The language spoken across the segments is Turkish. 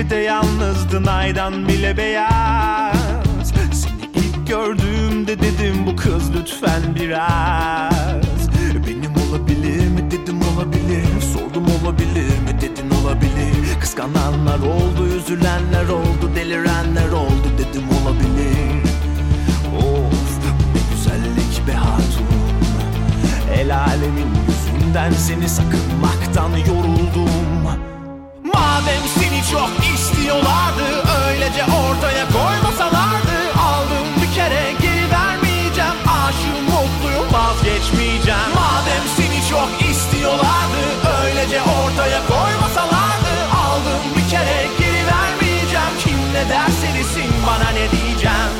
Gecede yalnızdın aydan bile beyaz. Seni ilk gördüğümde dedim bu kız lütfen biraz. Benim olabilir mi? Dedim olabilir. Sordum olabilir mi? Dedin olabilir. Kıskananlar oldu üzülenler oldu Delirenler oldu. Dedim olabilir. Of ne güzellik be hatun. El alemin yüzünden seni sakınmaktan yoruldum. Madem seni çok istiyorlardı Öylece ortaya koymasalardı. Aldım bir kere geri vermeyeceğim. Aşığım mutluyum vazgeçmeyeceğim. Madem seni çok istiyorlardı Öylece ortaya koymasalardı. Aldım bir kere geri vermeyeceğim. Kim ne derse desin bana ne diyeceğim?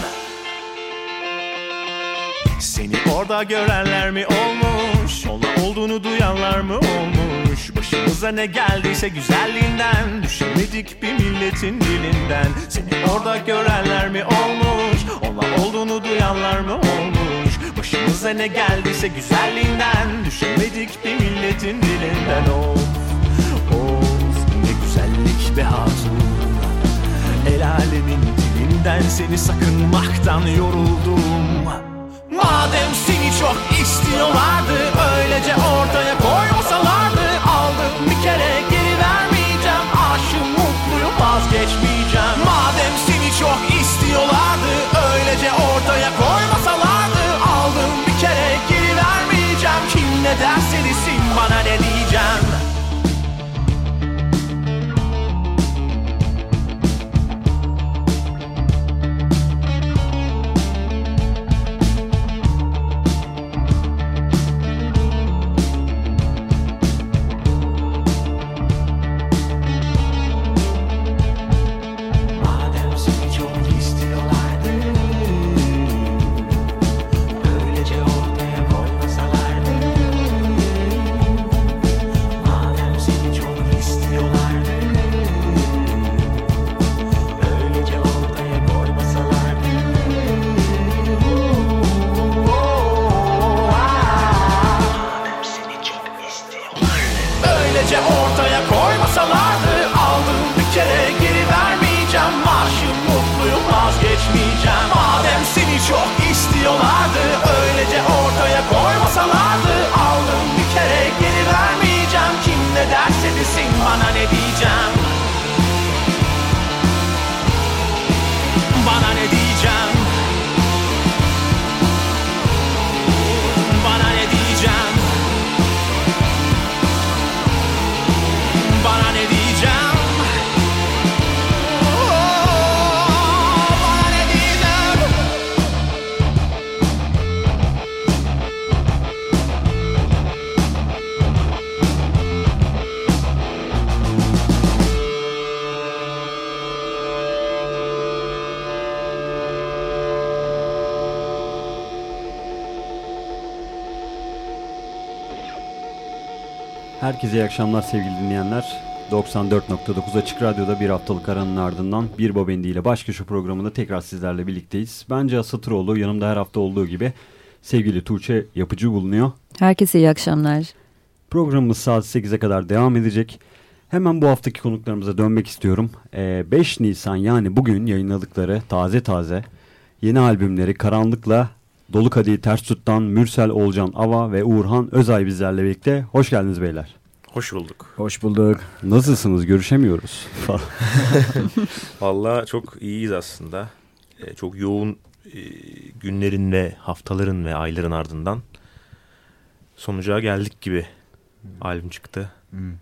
Seni orada görenler mi olmuş? Ona olduğunu duyanlar mı olmuş Başımıza ne geldiyse güzelliğinden Düşemedik bir milletin dilinden. Seni orada görenler mi olmuş? Ona olduğunu duyanlar mı olmuş? Başımıza ne geldiyse güzelliğinden Düşemedik bir milletin dilinden. Of of ne güzellik be hatun. El alemin dilinden seni sakınmaktan yoruldum. Madem seni çok istiyorlardı Öylece ortaya koymasalardı çok istiyorlardı. Öylece ortaya koymasalardı Aldım bir kere geri vermeyeceğim. Kim ne derse istiyorlardı Herkese iyi akşamlar sevgili dinleyenler. 94.9 Açık Radyo'da bir haftalık aranın ardından Bir Bobendi ile Baş Köşe programında tekrar sizlerle birlikteyiz. Bence Asatıroğlu yanımda her hafta olduğu gibi sevgili Tuğçe Yapıcı bulunuyor. Herkese iyi akşamlar. Programımız saat 8'e kadar devam edecek. Hemen bu haftaki konuklarımıza dönmek istiyorum. Ee, 5 Nisan yani bugün yayınladıkları taze taze yeni albümleri Karanlık'la Dolu Kadehi Ters Tut'tan Mürsel Olcan Ava ve Uğurhan Özay bizlerle birlikte. Hoş geldiniz beyler. Hoş bulduk. Hoş bulduk. Nasılsınız? Görüşemiyoruz. Vallahi çok iyiyiz aslında. Ee, çok yoğun e, günlerin ve haftaların ve ayların ardından sonuca geldik gibi albüm çıktı. Hmm.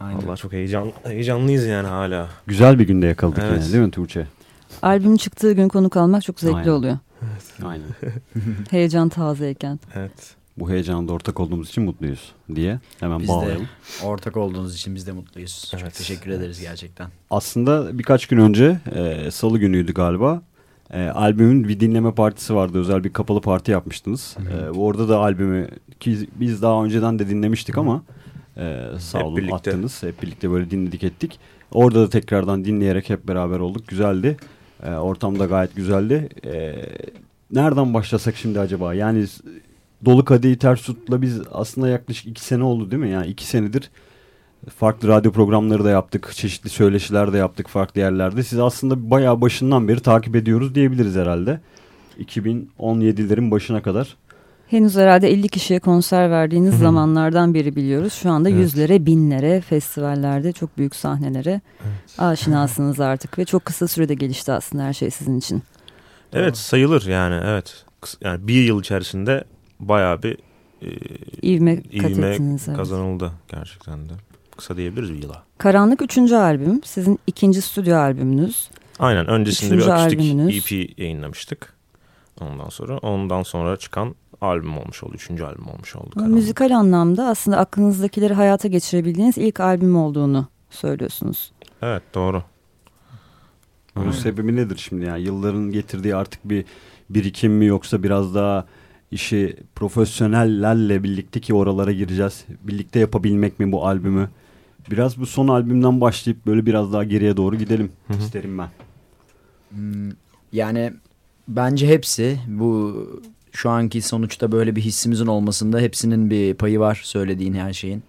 Aynen. Vallahi çok heyecan heyecanlıyız yani hala. Güzel bir günde yakaladık Evet. yine değil mi Tuğçe? Albüm çıktığı gün konuk almak çok zevkli Aynen. oluyor. Aynen. Heyecan tazeyken. Evet. Bu heyecanda ortak olduğumuz için mutluyuz diye hemen Biz de bağlayalım. ortak olduğunuz için biz de mutluyuz. Çok Evet, teşekkür ederiz gerçekten. Aslında birkaç gün önce e, salı günüydü galiba. E, albümün bir dinleme partisi vardı. Özel bir kapalı parti yapmıştınız. E, orada da albümü ki biz daha önceden de dinlemiştik ama e, sağ Hep olun birlikte. attınız. Hep birlikte böyle dinledik ettik. Orada da tekrardan dinleyerek hep beraber olduk. Güzeldi. E, ortam da gayet güzeldi. E, nereden başlasak şimdi acaba? Yani Dolu Kadehi Ters Tut'la biz aslında yaklaşık iki sene oldu değil mi? Yani iki senedir Farklı radyo programları da yaptık. Çeşitli söyleşiler de yaptık farklı yerlerde. Siz aslında bayağı başından beri takip ediyoruz diyebiliriz herhalde. 2017'lerin başına kadar. Henüz herhalde 50 kişiye konser verdiğiniz Hı hı. zamanlardan beri biliyoruz. Şu anda Evet. yüzlere, binlere, festivallerde çok büyük sahnelere aşinasınız artık. Ve çok kısa sürede gelişti aslında her şey sizin için. Evet sayılır yani evet. Yani bir yıl içerisinde bayağı bir e, İvme ivme ettiniz. evet. kazanıldı gerçekten de. Kısa diyebiliriz bir yıla. Karanlık 3. albüm. Sizin ikinci stüdyo albümünüz. Aynen öncesinde Üçüncü bir akustik albümünüz. EP yayınlamıştık. Ondan sonra ondan sonra çıkan albüm olmuş oldu. Üçüncü albüm olmuş oldu. Karanlık. müzikal anlamda aslında aklınızdakileri hayata geçirebildiğiniz ilk albüm olduğunu söylüyorsunuz. Evet doğru. Bunun sebebi nedir şimdi yani? Yılların getirdiği artık bir birikim mi yoksa biraz daha işi profesyonellerle birlikte ki oralara gireceğiz. Birlikte yapabilmek mi bu albümü? Biraz bu son albümden başlayıp böyle biraz daha geriye doğru gidelim Hı hı. isterim ben. Hmm, Yani bence hepsi bu şu anki sonuçta böyle bir hissimizin olmasında hepsinin bir payı var söylediğin her şeyin.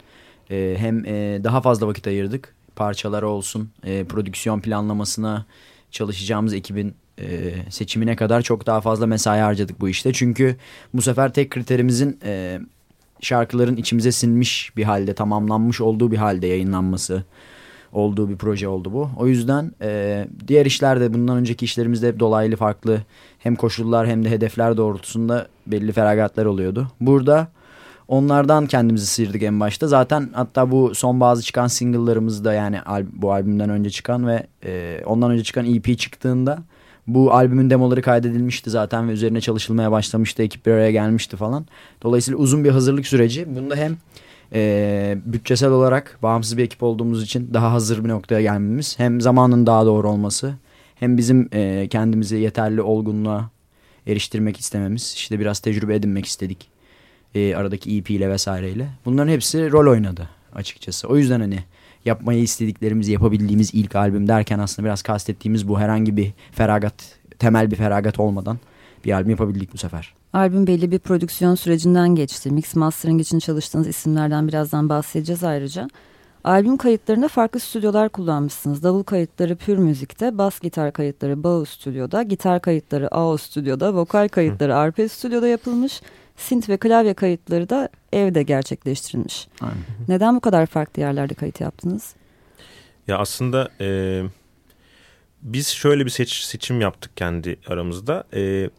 Ee, hem e, daha fazla vakit ayırdık parçalara olsun e, prodüksiyon planlamasına çalışacağımız ekibin e, seçimine kadar çok daha fazla mesai harcadık bu işte. Çünkü bu sefer tek kriterimizin e, şarkıların içimize sinmiş bir halde tamamlanmış olduğu bir halde yayınlanması olduğu bir proje oldu bu. O yüzden e, diğer işlerde bundan önceki işlerimizde hep dolaylı farklı hem koşullar hem de hedefler doğrultusunda belli feragatlar oluyordu. Burada onlardan kendimizi sıyırdık en başta. Zaten hatta bu son bazı çıkan single'larımız da yani al- bu albümden önce çıkan ve e, ondan önce çıkan EP çıktığında bu albümün demoları kaydedilmişti zaten ve üzerine çalışılmaya başlamıştı. Ekip bir araya gelmişti falan. Dolayısıyla uzun bir hazırlık süreci. Bunda hem e, bütçesel olarak bağımsız bir ekip olduğumuz için daha hazır bir noktaya gelmemiz hem zamanın daha doğru olması hem bizim e, kendimizi yeterli olgunluğa eriştirmek istememiz işte biraz tecrübe edinmek istedik e, aradaki EP ile vesaireyle bunların hepsi rol oynadı açıkçası o yüzden hani yapmayı istediklerimizi yapabildiğimiz ilk albüm derken aslında biraz kastettiğimiz bu herhangi bir feragat temel bir feragat olmadan bir albüm yapabildik bu sefer. Albüm belli bir prodüksiyon sürecinden geçti. Mix mastering için çalıştığınız isimlerden birazdan bahsedeceğiz ayrıca. Albüm kayıtlarında farklı stüdyolar kullanmışsınız. Davul kayıtları Pür Müzik'te, bas gitar kayıtları Bao Stüdyo'da, gitar kayıtları AO Stüdyo'da, vokal kayıtları Arpe Stüdyo'da yapılmış. Synth ve klavye kayıtları da evde gerçekleştirilmiş. Aynen. Neden bu kadar farklı yerlerde kayıt yaptınız? Ya aslında e, biz şöyle bir seç, seçim yaptık kendi aramızda. E,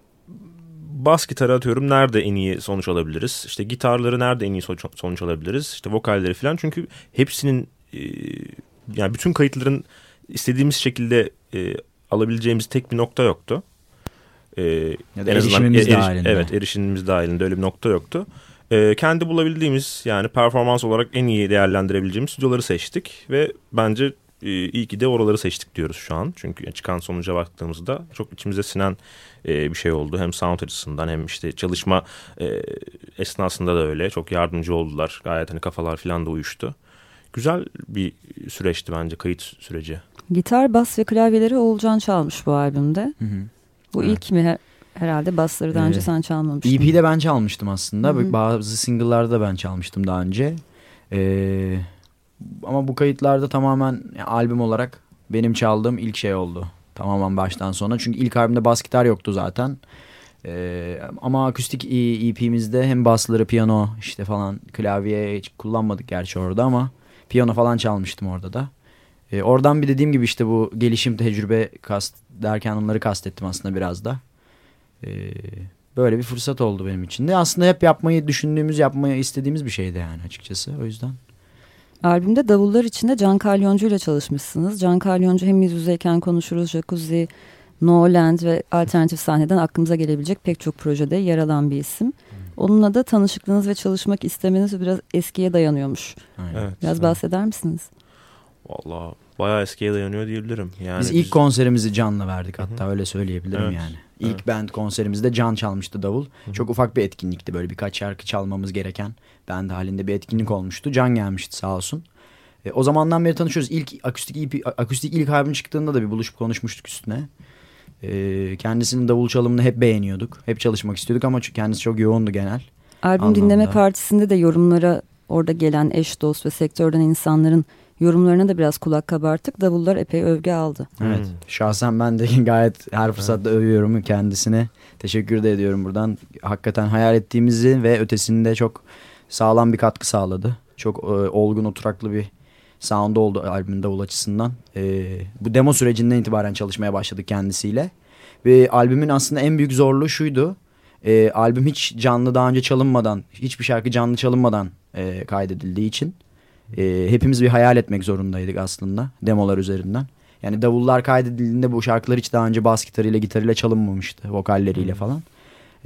bas gitarı atıyorum nerede en iyi sonuç alabiliriz? İşte gitarları nerede en iyi sonuç, sonuç alabiliriz? İşte vokalleri falan. Çünkü hepsinin e, yani bütün kayıtların istediğimiz şekilde e, alabileceğimiz tek bir nokta yoktu. E, Ya da en azından erişimimiz eriş- dahilinde. Evet erişimimiz dahilinde öyle bir nokta yoktu. E, kendi bulabildiğimiz yani performans olarak en iyi değerlendirebileceğimiz stüdyoları seçtik ve bence e, iyi ki de oraları seçtik diyoruz şu an. Çünkü çıkan sonuca baktığımızda çok içimize sinen e, bir şey oldu. Hem sound açısından hem işte çalışma e, esnasında da öyle. Çok yardımcı oldular. Gayet hani kafalar falan da uyuştu. Güzel bir süreçti bence kayıt süreci. Gitar, bas ve klavyeleri Oğulcan çalmış bu albümde. Hı hı. Bu Evet. ilk mi? Her- Herhalde basları daha önce Ee, sen çalmamıştın. EP'de ben çalmıştım aslında. Hı hı. Bazı single'larda da ben çalmıştım daha önce. Ee, ama bu kayıtlarda tamamen yani albüm olarak benim çaldığım ilk şey oldu. Tamamen baştan sona. Çünkü ilk albümde bas gitar yoktu zaten. Ee, ama akustik E- EP'mizde hem basları, piyano işte falan klavye hiç kullanmadık gerçi orada ama piyano falan çalmıştım orada da. Ee, oradan bir dediğim gibi işte bu gelişim tecrübe kast derken onları kastettim aslında biraz da. Ee, böyle bir fırsat oldu benim için de. Aslında hep yapmayı düşündüğümüz, yapmayı istediğimiz bir şeydi yani açıkçası. O yüzden. Albümde davullar içinde Can Kalyoncu ile çalışmışsınız. Can Kalyoncu hem yüz yüzeyken konuşuruz, Jacuzzi, No Land ve alternatif sahneden aklımıza gelebilecek pek çok projede yer alan bir isim. Onunla da tanışıklığınız ve çalışmak istemeniz biraz eskiye dayanıyormuş. Aynen. Evet. Biraz bahseder misiniz? Valla bayağı eskiye dayanıyor diyebilirim. Yani Biz ilk konserimizi Can'la verdik hatta Hı hı. öyle söyleyebilirim Evet, yani. İlk evet. band konserimizde Can çalmıştı davul. hı. Çok ufak bir etkinlikti böyle birkaç şarkı çalmamız gereken band halinde bir etkinlik olmuştu. Can gelmişti sağ olsun. E, o zamandan beri tanışıyoruz. İlk akustik EP, akustik ilk albüm çıktığında da bir buluşup konuşmuştuk üstüne. E, kendisinin davul çalımını hep beğeniyorduk. Hep çalışmak istiyorduk ama kendisi çok yoğundu genel. Albüm Anlamda. dinleme partisinde de yorumlara orada gelen eş dost ve sektörden insanların yorumlarına da biraz kulak kabarttık. Davullar epey övgü aldı. Evet. Hmm. Şahsen ben de gayet her fırsatta övüyorum kendisine. Teşekkür de ediyorum buradan. Hakikaten hayal ettiğimizi ve ötesinde çok sağlam bir katkı sağladı. Çok e, olgun oturaklı bir sound oldu albümün davul açısından. E, bu demo sürecinden itibaren çalışmaya başladık kendisiyle. Ve albümün aslında en büyük zorluğu şuydu. E, albüm hiç canlı daha önce çalınmadan, hiçbir şarkı canlı çalınmadan e, kaydedildiği için e, hepimiz bir hayal etmek zorundaydık aslında demolar üzerinden. Yani davullar kaydedildiğinde bu şarkılar hiç daha önce bas gitarıyla gitarıyla çalınmamıştı vokalleriyle falan.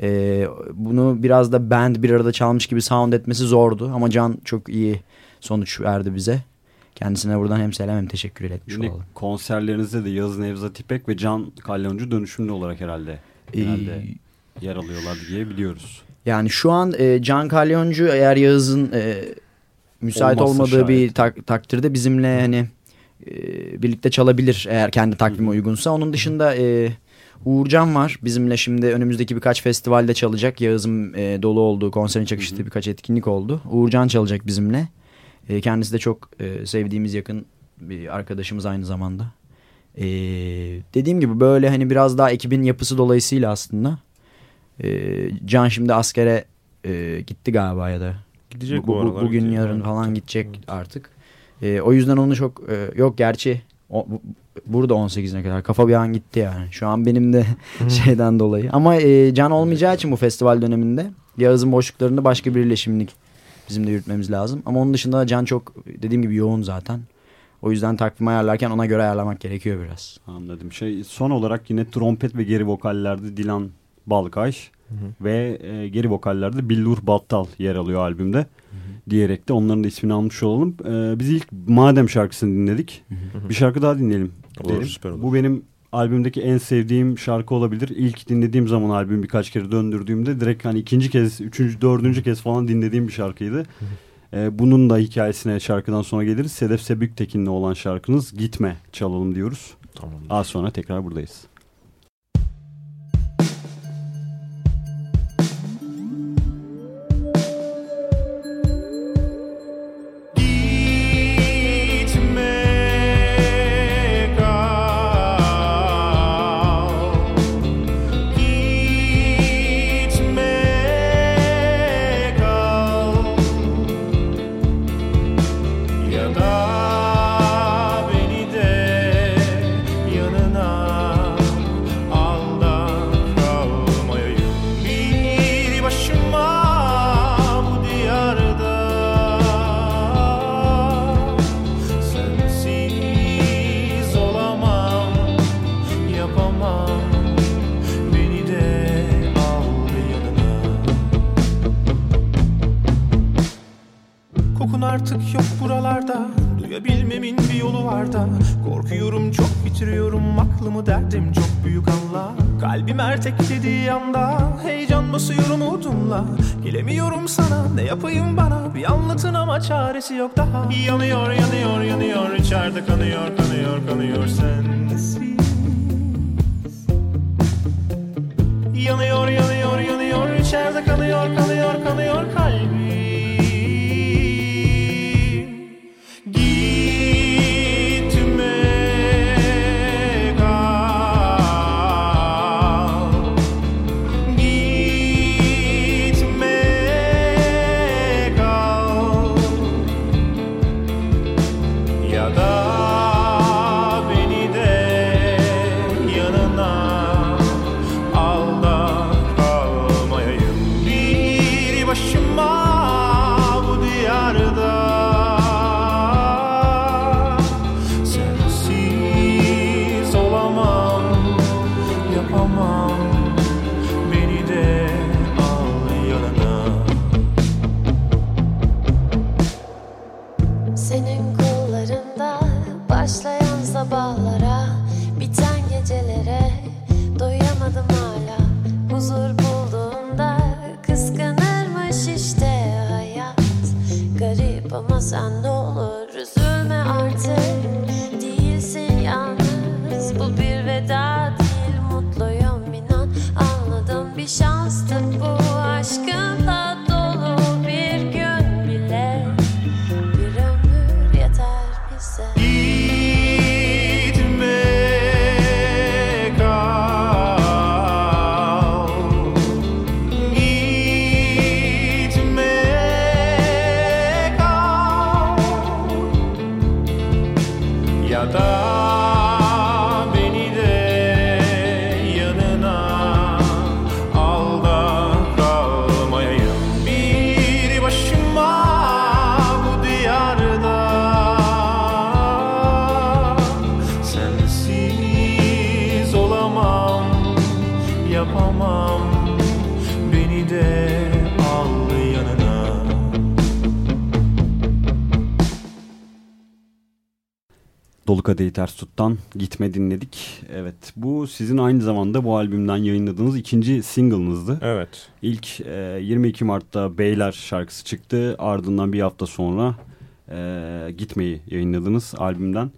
E, bunu biraz da band bir arada çalmış gibi sound etmesi zordu ama Can çok iyi sonuç verdi bize. Kendisine buradan hem selam hem teşekkür etmiş Yine olalım. konserlerinizde de Yağız Nevzat İpek ve Can Kalyoncu dönüşümlü olarak herhalde genelde Ee, yer alıyorlar diye biliyoruz. Yani şu an e, Can Kalyoncu eğer Yağız'ın e, müsait Olmazsa olmadığı şayet. bir tak- takdirde bizimle hani e, birlikte çalabilir eğer kendi takvimi uygunsa. Onun dışında e, Uğurcan var bizimle şimdi önümüzdeki birkaç festivalde çalacak. Yağız'ın e, dolu olduğu konserin çakıştığı birkaç etkinlik oldu. Uğurcan çalacak bizimle. E, kendisi de çok e, sevdiğimiz yakın bir arkadaşımız aynı zamanda. E, dediğim gibi böyle hani biraz daha ekibin yapısı dolayısıyla aslında ee, Can şimdi askere e, gitti galiba ya da Gidecek bu, bu, bu- aralar. bugün gidecek. yarın Evet. falan gidecek artık. Ee, o yüzden onu çok e, yok gerçi o, bu- burada 18'ine kadar kafa bir an gitti yani. Şu an benim de şeyden dolayı. Ama e, Can olmayacağı için bu festival döneminde Yağız'ın boşluklarını başka biriyle şimdilik bizim de yürütmemiz lazım. Ama onun dışında da Can çok dediğim gibi yoğun zaten. O yüzden takvim ayarlarken ona göre ayarlamak gerekiyor biraz. Anladım. Şey son olarak yine trompet ve geri vokallerde Dilan Balkaş ve e, geri vokallerde Billur Battal yer alıyor albümde. Diyerek de onların da ismini almış olalım. E, biz ilk Madem şarkısını dinledik. Bir şarkı daha dinleyelim. Olur, derim. süper olur. Bu benim albümdeki en sevdiğim şarkı olabilir. İlk dinlediğim zaman albüm birkaç kere döndürdüğümde direkt hani ikinci kez, üçüncü, dördüncü kez falan dinlediğim bir şarkıydı. E, bunun da hikayesine şarkıdan sonra geliriz. Sedef Sebüktekin'le olan şarkınız Gitme çalalım diyoruz. Tamam. Az sonra tekrar buradayız. Bitiriyorum aklımı derdim çok büyük Allah. Kalbim erteklediği anda Heyecan basıyor umudumla. Gelemiyorum sana ne yapayım bana? Bir anlatın ama çaresi yok daha. Yanıyor yanıyor yanıyor içeride kanıyor kanıyor kanıyor sensiz. Yanıyor yanıyor yanıyor içeride kanıyor kanıyor kanıyor kalbim Kadehi Ters Tut'tan Gitme dinledik. Evet bu sizin aynı zamanda bu albümden yayınladığınız ikinci single'ınızdı. Evet. İlk e, 22 Mart'ta Beyler şarkısı çıktı. Ardından bir hafta sonra e, Gitmeyi yayınladınız albümden.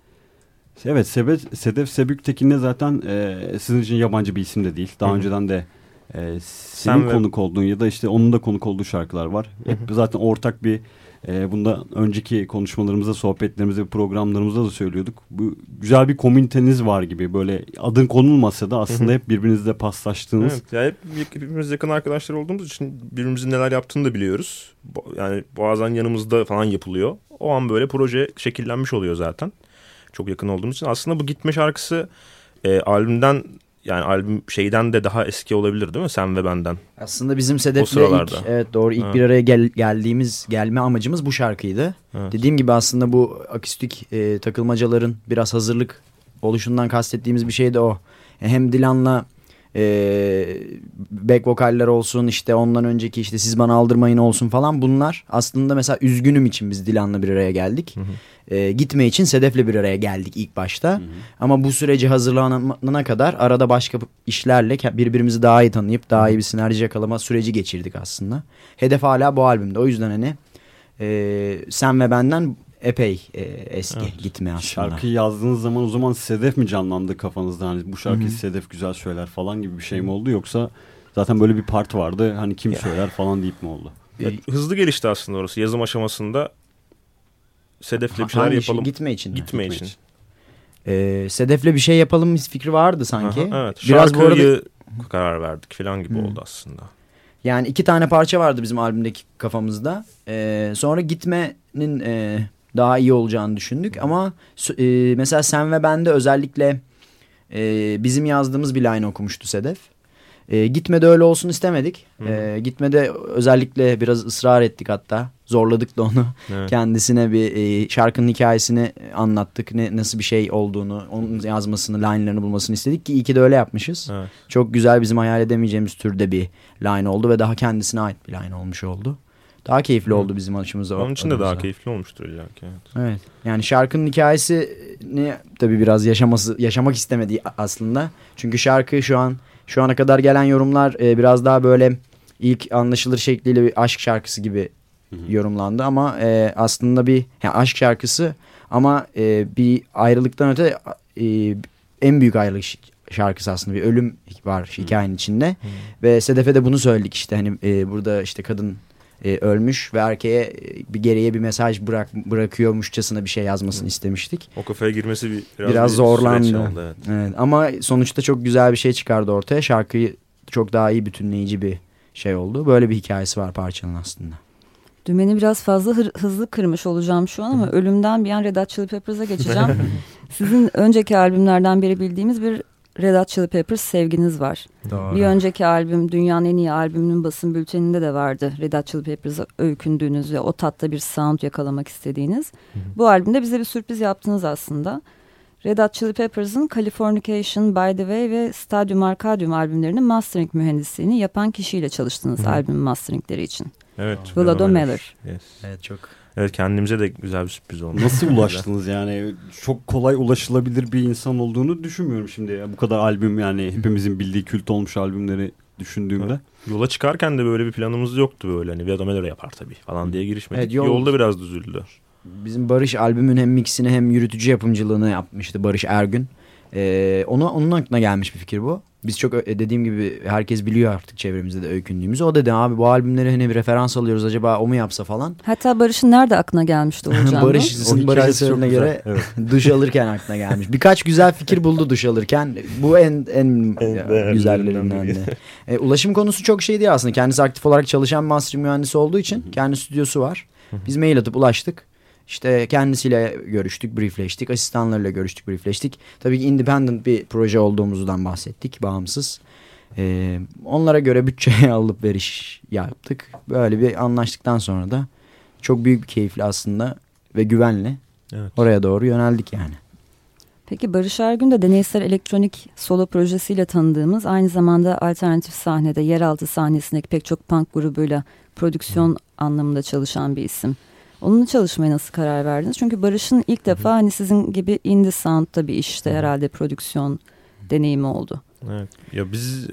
Evet Sebe, Sedef Sebüktekin de zaten e, sizin için yabancı bir isim de değil. Daha Hı hı. önceden de e, senin Sen ve- konuk olduğun ya da işte onun da konuk olduğu şarkılar var. Hep zaten ortak bir e, bunda önceki konuşmalarımızda, sohbetlerimizde, programlarımızda da söylüyorduk. Bu güzel bir komüniteniz var gibi. Böyle adın konulmasa da aslında hep birbirinizle paslaştığınız. Evet, yani hep hepimiz yakın arkadaşlar olduğumuz için birbirimizin neler yaptığını da biliyoruz. Yani bazen yanımızda falan yapılıyor. O an böyle proje şekillenmiş oluyor zaten. Çok yakın olduğumuz için. Aslında bu Gitme şarkısı e, albümden yani albüm şeyden de daha eski olabilir değil mi? Sen ve benden. Aslında bizim Sedef'le ilk evet doğru ilk Ha. bir araya gel, geldiğimiz gelme amacımız bu şarkıydı. Evet. Dediğim gibi aslında bu akustik e, takılmacaların biraz hazırlık oluşundan kastettiğimiz bir şey de o. Hem Dilan'la e, back vokaller olsun işte ondan önceki işte siz bana aldırmayın olsun falan bunlar aslında mesela üzgünüm için biz Dilan'la bir araya geldik. E, gitme için Sedef'le bir araya geldik ilk başta. Ama bu süreci hazırlanana kadar arada başka işlerle birbirimizi daha iyi tanıyıp daha iyi bir sinerji yakalama süreci geçirdik aslında. Hedef hala bu albümde. O yüzden hani e, sen ve benden epey e, eski gitme aslında. Şarkıyı yazdığınız zaman o zaman Sedef mi canlandı kafanızda? Hani bu şarkıyı Sedef güzel söyler falan gibi bir şey mi oldu yoksa zaten böyle bir part vardı hani kim söyler falan deyip mi oldu? Ya, hızlı gelişti aslında orası. Yazım aşamasında Sedef'le bir şeyler şey? yapalım. Gitme için. Gitme Gitme için. için. E, Sedef'le bir şey yapalım fikri vardı sanki. Aha, evet. Biraz bu Şarkıyı arada karar verdik falan gibi Hmm. oldu aslında. Yani iki tane parça vardı bizim albümdeki kafamızda. Ee, sonra gitmenin e, daha iyi olacağını düşündük. Ama e, mesela sen ve ben de özellikle e, bizim yazdığımız bir line okumuştu Sedef. E, gitmede öyle olsun istemedik. E, gitmede özellikle biraz ısrar ettik hatta. Zorladık da onu. Evet. Kendisine bir e, şarkının hikayesini anlattık. Ne, nasıl bir şey olduğunu, onun yazmasını, line'larını bulmasını istedik ki iyi ki de öyle yapmışız. Evet. Çok güzel bizim hayal edemeyeceğimiz türde bir line oldu ve daha kendisine ait bir line olmuş oldu. Daha keyifli oldu bizim açımızda. Onun için de daha keyifli olmuştur ki. Evet. Evet. Yani şarkının hikayesini tabii biraz yaşaması yaşamak istemedi aslında. Çünkü şarkı şu an şu ana kadar gelen yorumlar e, biraz daha böyle ilk anlaşılır şekliyle bir aşk şarkısı gibi yorumlandı ama e, aslında bir yani aşk şarkısı ama e, bir ayrılıktan öte e, en büyük ayrılık şarkısı aslında bir ölüm var hikayenin içinde ve Sedef'e de bunu söyledik işte hani e, burada işte kadın e, ölmüş ve erkeğe bir geriye bir mesaj bırak bırakıyormuşçasına bir şey yazmasını istemiştik. O kafaya girmesi bir, biraz, Biraz, bir zorlandı. oldu, evet. Evet, ama sonuçta çok güzel bir şey çıkardı ortaya. Şarkıyı çok daha iyi bütünleyici bir şey oldu. Böyle bir hikayesi var parçanın aslında. Dümeni biraz fazla hır- hızlı kırmış olacağım şu an ama ölümden bir an Red Hot Chili Peppers'a geçeceğim. Sizin önceki albümlerden beri bildiğimiz bir Red Hot Chili Peppers sevginiz var. Bir önceki albüm dünyanın en iyi albümünün basın bülteninde de vardı. Red Hot Chili Peppers'a öykündüğünüz ve o tatta bir sound yakalamak istediğiniz. Bu albümde bize bir sürpriz yaptınız aslında. Red Hot Chili Peppers'ın Californication, By The Way ve Stadium Arcadium albümlerinin mastering mühendisliğini yapan kişiyle çalıştınız albüm masteringleri için. Evet. Vlado Meller. Yes. Evet çok. Evet kendimize de güzel bir sürpriz oldu. Nasıl ulaştınız yani? Çok kolay ulaşılabilir bir insan olduğunu düşünmüyorum şimdi. ya. Bu kadar albüm yani hepimizin bildiği kült olmuş albümleri düşündüğümde. Yola çıkarken de böyle bir planımız yoktu böyle hani Vlado Meller yapar tabii falan diye girişmedik. Evet, yol- Yolda biraz düzüldü. Bizim Barış albümün hem mixini hem yürütücü yapımcılığını yapmıştı Barış Ergün. Ee, onu, onun aklına gelmiş bir fikir bu. Biz çok ö- dediğim gibi herkes biliyor artık çevremizde de öykündüğümüzü. O dedi abi bu albümleri hani bir referans alıyoruz acaba o mu yapsa falan. Hatta Barış'ın nerede aklına gelmişti Uğurcan bu? Barış sizin söylediğine güzel. göre Evet. duş alırken aklına gelmiş. Birkaç güzel fikir buldu duş alırken. Bu en en, değerlilerinden güzellerinden de. E, ulaşım konusu çok şey değil aslında. Kendisi aktif olarak çalışan master mühendisi olduğu için kendi stüdyosu var. Biz mail atıp ulaştık. İşte kendisiyle görüştük, briefleştik. Asistanlarıyla görüştük, briefleştik. Tabii ki independent bir proje olduğumuzdan bahsettik, bağımsız. Ee, onlara göre bütçeye alıp veriş yaptık. Böyle bir anlaştıktan sonra da çok büyük bir keyifle aslında ve güvenle Evet. oraya doğru yöneldik yani. Peki Barış Ergün de deneysel elektronik solo projesiyle tanıdığımız aynı zamanda alternatif sahnede yeraltı sahnesindeki pek çok punk grubuyla prodüksiyon anlamında çalışan bir isim. Onunla çalışmaya nasıl karar verdiniz? Çünkü Barış'ın ilk defa hani sizin gibi indie sound'da bir işte herhalde prodüksiyon deneyimi oldu. Evet. Ya biz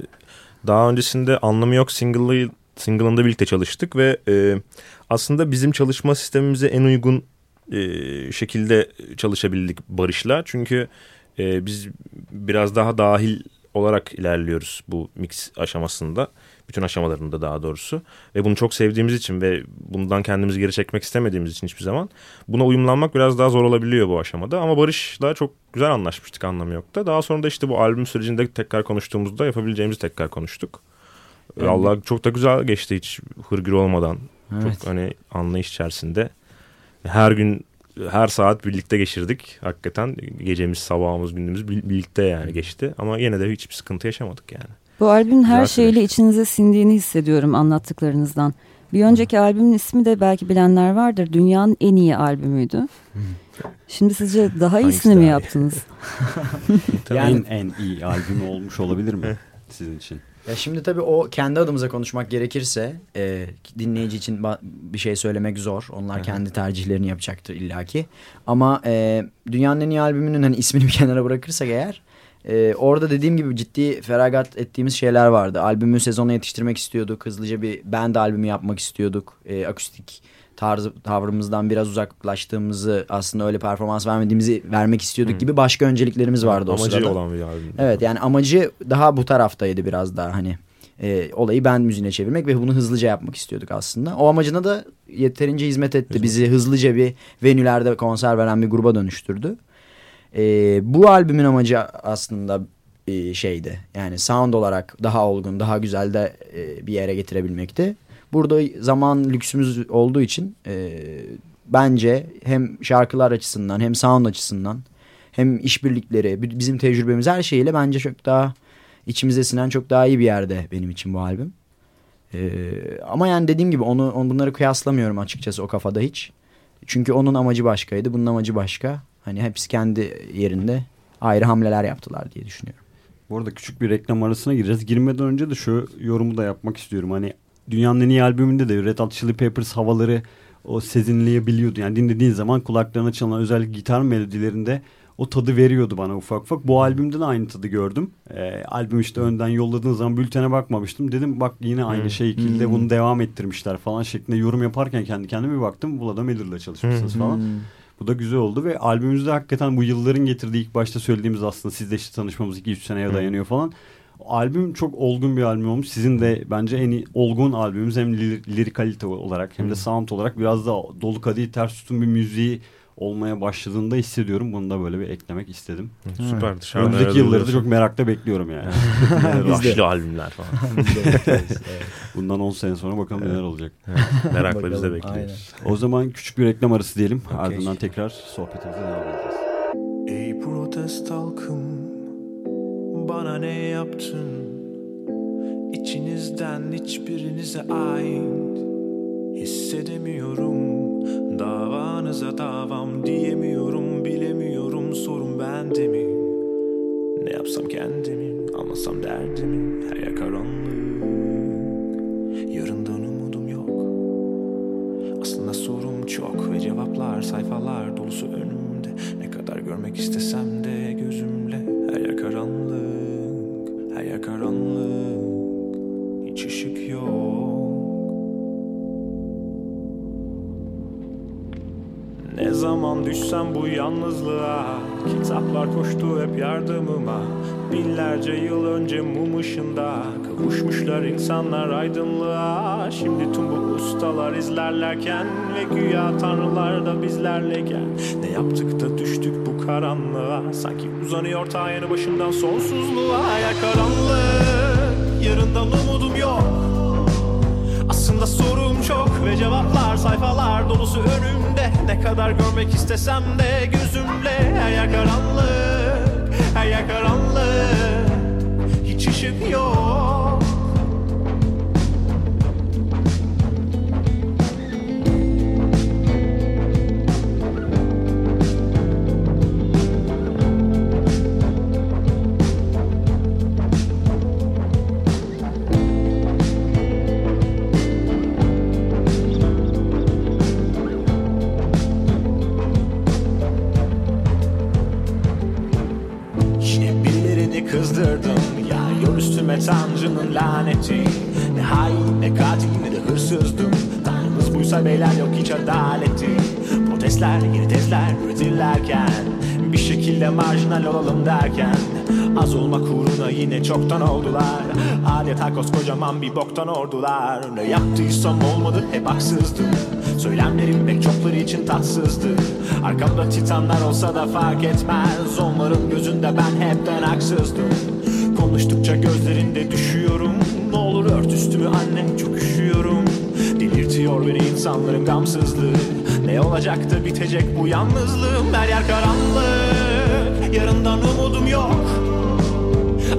daha öncesinde anlamı yok single'ı single'ında birlikte çalıştık ve e, aslında bizim çalışma sistemimize en uygun e, şekilde çalışabildik Barış'la. Çünkü e, biz biraz daha dahil olarak ilerliyoruz bu mix aşamasında. Bütün aşamalarında daha doğrusu. Ve bunu çok sevdiğimiz için ve bundan kendimizi geri çekmek istemediğimiz için hiçbir zaman buna uyumlanmak biraz daha zor olabiliyor bu aşamada. Ama Barış'la çok güzel anlaşmıştık anlamı yok da. Daha sonra da işte bu albüm sürecinde tekrar konuştuğumuzda yapabileceğimizi tekrar konuştuk. Evet. Allah çok da güzel geçti hiç hırgür olmadan. Evet. Çok hani anlayış içerisinde. Her gün her saat birlikte geçirdik. Hakikaten gecemiz, sabahımız, bir- birlikte yani geçti. Ama yine de hiçbir sıkıntı yaşamadık yani. Bu albümün her şeyle süreç. içinize sindiğini hissediyorum anlattıklarınızdan. Bir önceki albümün ismi de belki bilenler vardır. Dünyanın en iyi albümüydü. Şimdi sizce daha iyisini mi yaptınız? Yani- en en iyi albüm olmuş olabilir mi sizin için? Ya şimdi tabii o kendi adımıza konuşmak gerekirse e, dinleyici için bir şey söylemek zor. Onlar kendi tercihlerini yapacaktır illaki. Ama e, dünyanın en iyi albümünün hani ismini bir kenara bırakırsak eğer e, orada dediğim gibi ciddi feragat ettiğimiz şeyler vardı. Albümü sezona yetiştirmek istiyorduk. Hızlıca bir band albümü yapmak istiyorduk. E, akustik tarzı tavrımızdan biraz uzaklaştığımızı aslında öyle performans vermediğimizi vermek istiyorduk Hı. gibi başka önceliklerimiz vardı o Amacı sırada. olan bir albüm. Evet yani amacı daha bu taraftaydı biraz daha hani e, olayı band müziğine çevirmek ve bunu hızlıca yapmak istiyorduk aslında. O amacına da yeterince hizmet etti. Hizmet. Bizi hızlıca bir venülerde konser veren bir gruba dönüştürdü. E, bu albümün amacı aslında e, şeydi yani sound olarak daha olgun daha güzel de e, bir yere getirebilmekti. Burada zaman lüksümüz olduğu için e, bence hem şarkılar açısından hem sound açısından hem işbirlikleri, bi- bizim tecrübemiz her şeyiyle bence çok daha içimize sinen çok daha iyi bir yerde benim için bu albüm. Ee, ama yani dediğim gibi onu, onu bunları kıyaslamıyorum açıkçası o kafada hiç. Çünkü onun amacı başkaydı, bunun amacı başka. Hani hepsi kendi yerinde ayrı hamleler yaptılar diye düşünüyorum. Bu arada küçük bir reklam arasına gireceğiz. Girmeden önce de şu yorumu da yapmak istiyorum. Hani dünyanın en iyi albümünde de Red Hot Chili Peppers havaları o sezinleyebiliyordu. Yani dinlediğin zaman kulaklarına çalınan özel gitar melodilerinde o tadı veriyordu bana ufak ufak. Bu albümde de aynı tadı gördüm. Ee, albüm işte önden yolladığın zaman bültene bakmamıştım. Dedim bak yine aynı Hmm. şekilde Hmm. bunu devam ettirmişler falan şeklinde yorum yaparken kendi kendime bir baktım. Vlada Miller'la çalışmışsınız Hmm. falan. Bu da güzel oldu ve albümümüzde hakikaten bu yılların getirdiği ilk başta söylediğimiz aslında sizle işte tanışmamız 2-3 seneye dayanıyor falan. Albüm çok olgun bir albüm olmuş. Sizin de bence en iyi, olgun albümümüz hem lir- lirikalite olarak hem de sound olarak biraz da dolu kadehi ters tutun bir müziği olmaya başladığında hissediyorum. Bunu da böyle bir eklemek istedim. Süper. Dışarıda Önümüzdeki yılları da çok merakla bekliyorum yani. Vahşi albümler falan. Bundan 10 sene sonra bakalım neler olacak. Merakla biz de bekliyoruz. O zaman küçük bir reklam arası diyelim. Okey. Ardından tekrar sohbetimize devam edeceğiz. Ey protest halkım Bana ne yaptın İçinizden hiçbirinize ait Hissedemiyorum Davanıza davam diyemiyorum Bilemiyorum. Sorun bende mi? Ne yapsam kendimi Anlasam derdimi? Her yer karanlık. Yarından umudum yok. Aslında sorum çok ve cevaplar sayfalar dolusu önümde. Ne kadar görmek istesem de gözümle düşsem bu yalnızlığa Kitaplar koştu hep yardımıma. Binlerce yıl önce mum ışığında Kavuşmuşlar insanlar aydınlığa. Şimdi tüm bu ustalar izlerlerken Ve güya tanrılar da bizlerleyken Ne yaptık da düştük bu karanlığa? Sanki uzanıyor ta yanı başımdan sonsuzluğa. Ya karanlık yarından umudum yok. Aslında Aslında çok ve cevaplar sayfalar dolusu önümde. Ne kadar görmek istesem de gözümle. Her yer karanlık, her yer karanlık Hiç ışık yok Protestler yeni tezler üretirlerken Bir şekilde marjinal olalım derken Az olmak uğruna yine çoktan oldular. Adeta koskocaman bir boktan ordular. Ne yaptıysam olmadı hep haksızdım Söylemlerim pek çokları için tatsızdı. Arkamda titanlar olsa da fark etmez. Onların gözünde ben hepten haksızdım. Konuştukça gözlerinde düşüyorum. Ne olur ört üstümü anne çok üşüyorum. Delirtiyor beni insanların gamsızlığı Ne olacak da bitecek bu yalnızlığım? Her yer karanlık. Yarından umudum yok.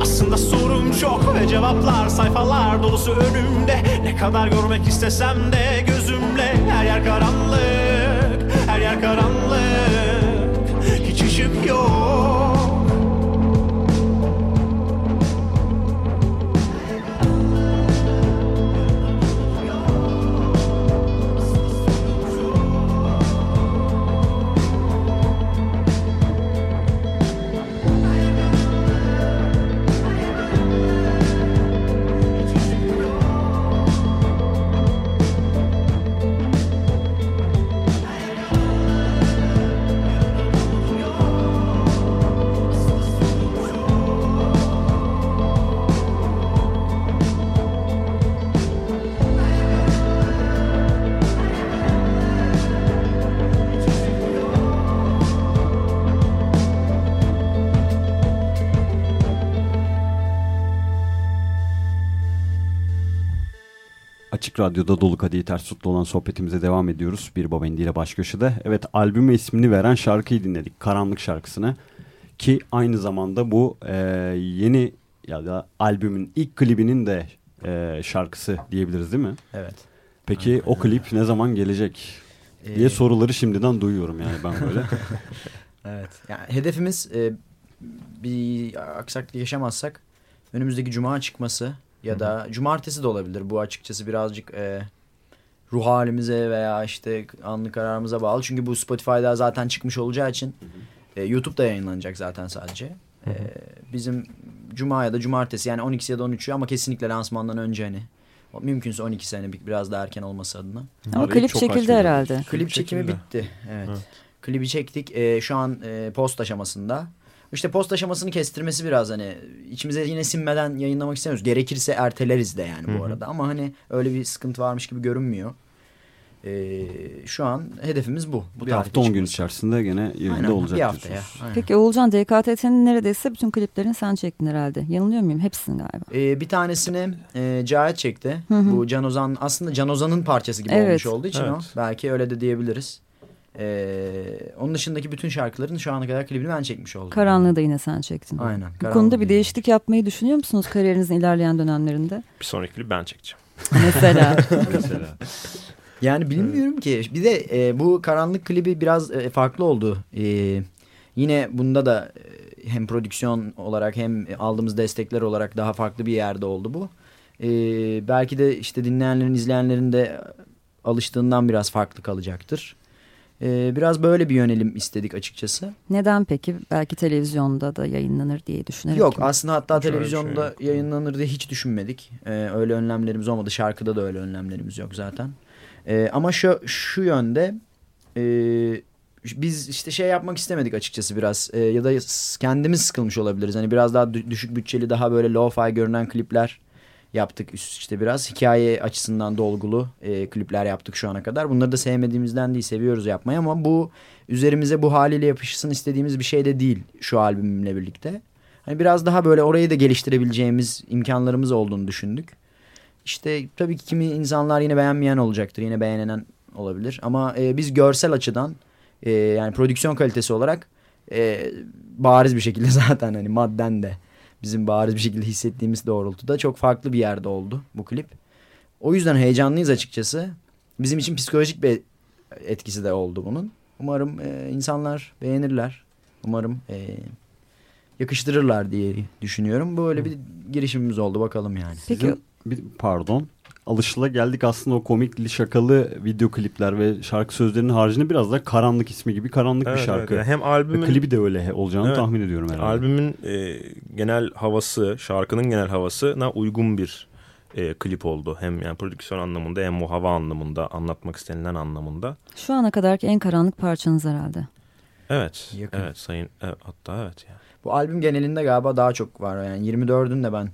Aslında sorum çok ve cevaplar sayfalar dolusu önümde. Ne kadar görmek istesem de gözümle. Her yer karanlık, her yer karanlık. Hiç ışık yok Radyo'da Dolu Kadehi Ters Tutlu olan sohbetimize devam ediyoruz. Bir Baba ile baş köşede. Evet albüme ismini veren şarkıyı dinledik. Karanlık şarkısını. Ki aynı zamanda bu e, yeni ya da albümün ilk klibinin de e, şarkısı diyebiliriz değil mi? Evet. Peki o klip ne zaman gelecek diye Ee, soruları şimdiden duyuyorum yani ben böyle. Evet. Yani hedefimiz e, bir aksaklık yaşamazsak önümüzdeki cuma çıkması ya da cumartesi de olabilir. Bu açıkçası birazcık e, ruh halimize veya işte anlık kararımıza bağlı. Çünkü bu Spotify'da zaten çıkmış olacağı için e, YouTube'da yayınlanacak zaten sadece. E, bizim cuma ya da cumartesi yani 12'si ya da 13'ü ama kesinlikle lansmandan önce hani. Mümkünse 12 sene biraz daha erken olması adına. Ama klip çekildi herhalde. Klip çekimi çekildi. bitti. Evet. Evet. Klibi çektik. Ee, şu an e, post aşamasında. İşte post aşamasını kestirmesi biraz hani içimize yine sinmeden yayınlamak istemiyoruz. Gerekirse erteleriz de yani bu arada. Ama hani öyle bir sıkıntı varmış gibi görünmüyor. Ee, şu an hedefimiz bu. bu bir hafta 10 gün içerisinde gene yayında Aynen, olacak bir hafta ya. diyorsunuz. aynen. Peki Oğulcan DKTT'nin neredeyse bütün kliplerini sen çektin herhalde. Yanılıyor muyum? Hepsini galiba. Ee, bir tanesini e, Cahit çekti. Hı hı. Bu Can Ozan aslında Can Ozan'ın parçası gibi Evet. olmuş olduğu için o. Evet. Belki öyle de diyebiliriz. Ee, onun dışındaki bütün şarkıların şu ana kadar klibini ben çekmiş oldum. Karanlığı da yine sen çektin. Aynen. Bu konuda bir değişiklik yapmayı düşünüyor musunuz kariyerinizin ilerleyen dönemlerinde? Bir sonraki klibi ben çekeceğim. Mesela. Mesela. Yani bilmiyorum ki. Bir de e, bu karanlık klibi biraz e, farklı oldu. E, yine bunda da e, hem prodüksiyon olarak hem aldığımız destekler olarak daha farklı bir yerde oldu bu. E, belki de işte dinleyenlerin, izleyenlerin de alıştığından biraz farklı kalacaktır. E, biraz böyle bir yönelim istedik açıkçası. Neden peki? Belki televizyonda da yayınlanır diye düşünerek. Yok mi? aslında hatta Şöyle televizyonda şey yayınlanır diye hiç düşünmedik. Ee, öyle önlemlerimiz olmadı. Şarkıda da öyle önlemlerimiz yok zaten. Ee, ama şu, şu yönde e, biz işte şey yapmak istemedik açıkçası biraz. Ee, ya da kendimiz sıkılmış olabiliriz. Hani biraz daha dü- düşük bütçeli daha böyle lo-fi görünen klipler yaptık üst işte biraz. Hikaye açısından dolgulu e, klipler yaptık şu ana kadar. Bunları da sevmediğimizden değil seviyoruz yapmayı ama bu üzerimize bu haliyle yapışsın istediğimiz bir şey de değil şu albümümle birlikte. Hani biraz daha böyle orayı da geliştirebileceğimiz imkanlarımız olduğunu düşündük. işte tabii ki kimi insanlar yine beğenmeyen olacaktır. Yine beğenilen olabilir. Ama e, biz görsel açıdan e, yani prodüksiyon kalitesi olarak e, bariz bir şekilde zaten hani madden de bizim bariz bir şekilde hissettiğimiz doğrultuda çok farklı bir yerde oldu bu klip. O yüzden heyecanlıyız açıkçası. Bizim için psikolojik bir etkisi de oldu bunun. Umarım e, insanlar beğenirler. Umarım e, yakıştırırlar diye düşünüyorum. Böyle bir girişimimiz oldu bakalım yani. Peki Sizin, bir, pardon. Alışıla geldik aslında o komikli şakalı video klipler ve şarkı sözlerinin haricinde biraz da karanlık ismi gibi karanlık Evet, bir şarkı. evet. Hem Ve albümün klibi de öyle olacağını Evet. tahmin ediyorum herhalde. albümün e, genel havası, şarkının genel havasına uygun bir e, klip oldu. Hem yani prodüksiyon anlamında hem o hava anlamında, anlatmak istenilen anlamında. şu ana kadarki en karanlık parçanız herhalde. Evet. Yakın. Evet sayın evet, hatta evet yani. Bu albüm genelinde galiba daha çok var. Yani 24'ün de ben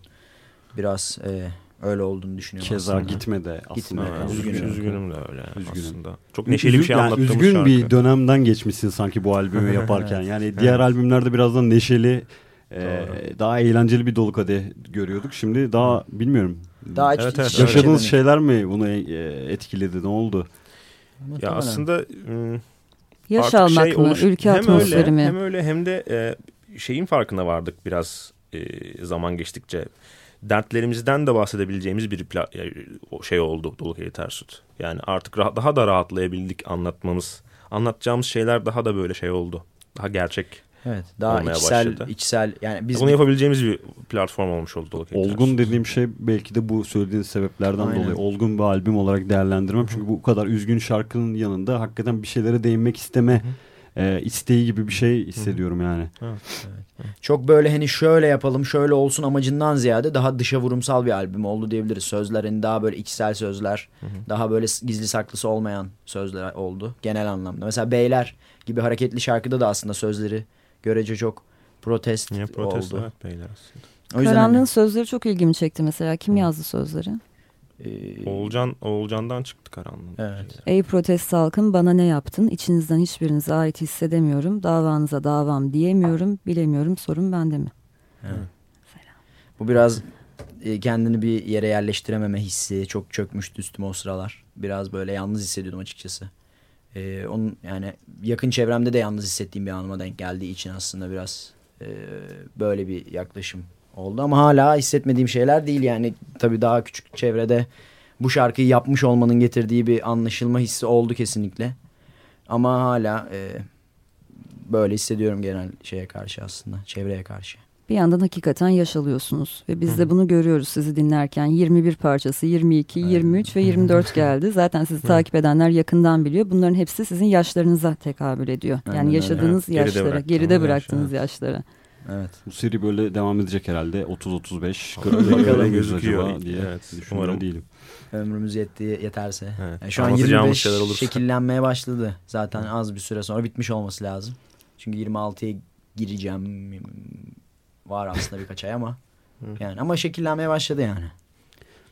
biraz e, öyle olduğunu düşünüyorum Keza aslında. gitme de aslında. Gitme, yani. üzgünüm. Üzgünüm, üzgünüm de öyle Üzgünüm. aslında. Çok neşeli bir şey yani anlattığımız Üzgün şarkı. bir dönemden geçmişsin sanki bu albümü yaparken. Yani diğer albümlerde biraz da neşeli, e, daha eğlenceli bir dolu kadeh görüyorduk. Şimdi daha bilmiyorum. Daha Evet, evet, evet. Yaşadığınız içe şeyler mi bunu e, etkiledi? Ne oldu? Ya Muhtemelen. aslında ım, Yaş artık almak şey mı, oluş- ülke hem atmosferi öyle, mi? Hem öyle hem de e, şeyin farkına vardık biraz e, zaman geçtikçe. Dertlerimizden de bahsedebileceğimiz bir o şey oldu Dolu Keli Tersut. Yani artık daha da rahatlayabildik anlatmamız. Anlatacağımız şeyler daha da böyle şey oldu. Daha gerçek. Evet, daha içsel başladı. içsel yani biz Bunu yapabileceğimiz bir platform olmuş oldu Dolu Keli Olgun Tersut. dediğim şey belki de bu söylediğiniz sebeplerden Aynen. dolayı olgun bir albüm olarak değerlendirmem. Çünkü bu kadar üzgün şarkının yanında hakikaten bir şeylere değinmek isteme e, isteği gibi bir şey hissediyorum yani. çok böyle hani şöyle yapalım şöyle olsun amacından ziyade daha dışa vurumsal bir albüm oldu diyebiliriz. Sözlerin daha böyle içsel sözler, daha böyle gizli saklısı olmayan sözler oldu genel anlamda. Mesela Beyler gibi hareketli şarkıda da aslında sözleri görece çok protest, Yine protesto oldu. evet beyler aslında. O yüzden Karanlığın hani, sözleri çok ilgimi çekti mesela. Kim yazdı sözleri? E, Oğulcan, Oğulcan'dan çıktı karanlığın. Evet. Ey protest halkım bana ne yaptın? İçinizden hiçbirinize ait hissedemiyorum. Davanıza davam diyemiyorum. Bilemiyorum sorun bende mi? Bu biraz e, kendini bir yere yerleştirememe hissi çok çökmüştü üstüme o sıralar. Biraz böyle yalnız hissediyordum açıkçası. E, onun yani yakın çevremde de yalnız hissettiğim bir anıma denk geldiği için aslında biraz e, böyle bir yaklaşım oldu ama hala hissetmediğim şeyler değil yani tabii daha küçük çevrede bu şarkıyı yapmış olmanın getirdiği bir anlaşılma hissi oldu kesinlikle. Ama hala e, böyle hissediyorum genel şeye karşı aslında çevreye karşı. Bir yandan hakikaten yaş alıyorsunuz ve biz de bunu görüyoruz sizi dinlerken 21 parçası 22, 23 ve 24 geldi. Zaten sizi takip edenler yakından biliyor. Bunların hepsi sizin yaşlarınıza tekabül ediyor. Aynen Yani öyle. yaşadığınız Evet, geride yaşlara, geride yaş, bıraktığınız evet. yaşlara. Evet. Bu seri böyle devam edecek herhalde 30-35 Bakalım 40 gözüküyor. gözüküyor diye Evet, umarım. değilim. Ömrümüz yettiği yeterse. Evet. Yani şu an Anlatacağımız 25 şeyler olursa. şekillenmeye başladı. Zaten az bir süre sonra bitmiş olması lazım. Çünkü 26'ya gireceğim. Var aslında birkaç ay ama. Yani ama şekillenmeye başladı yani.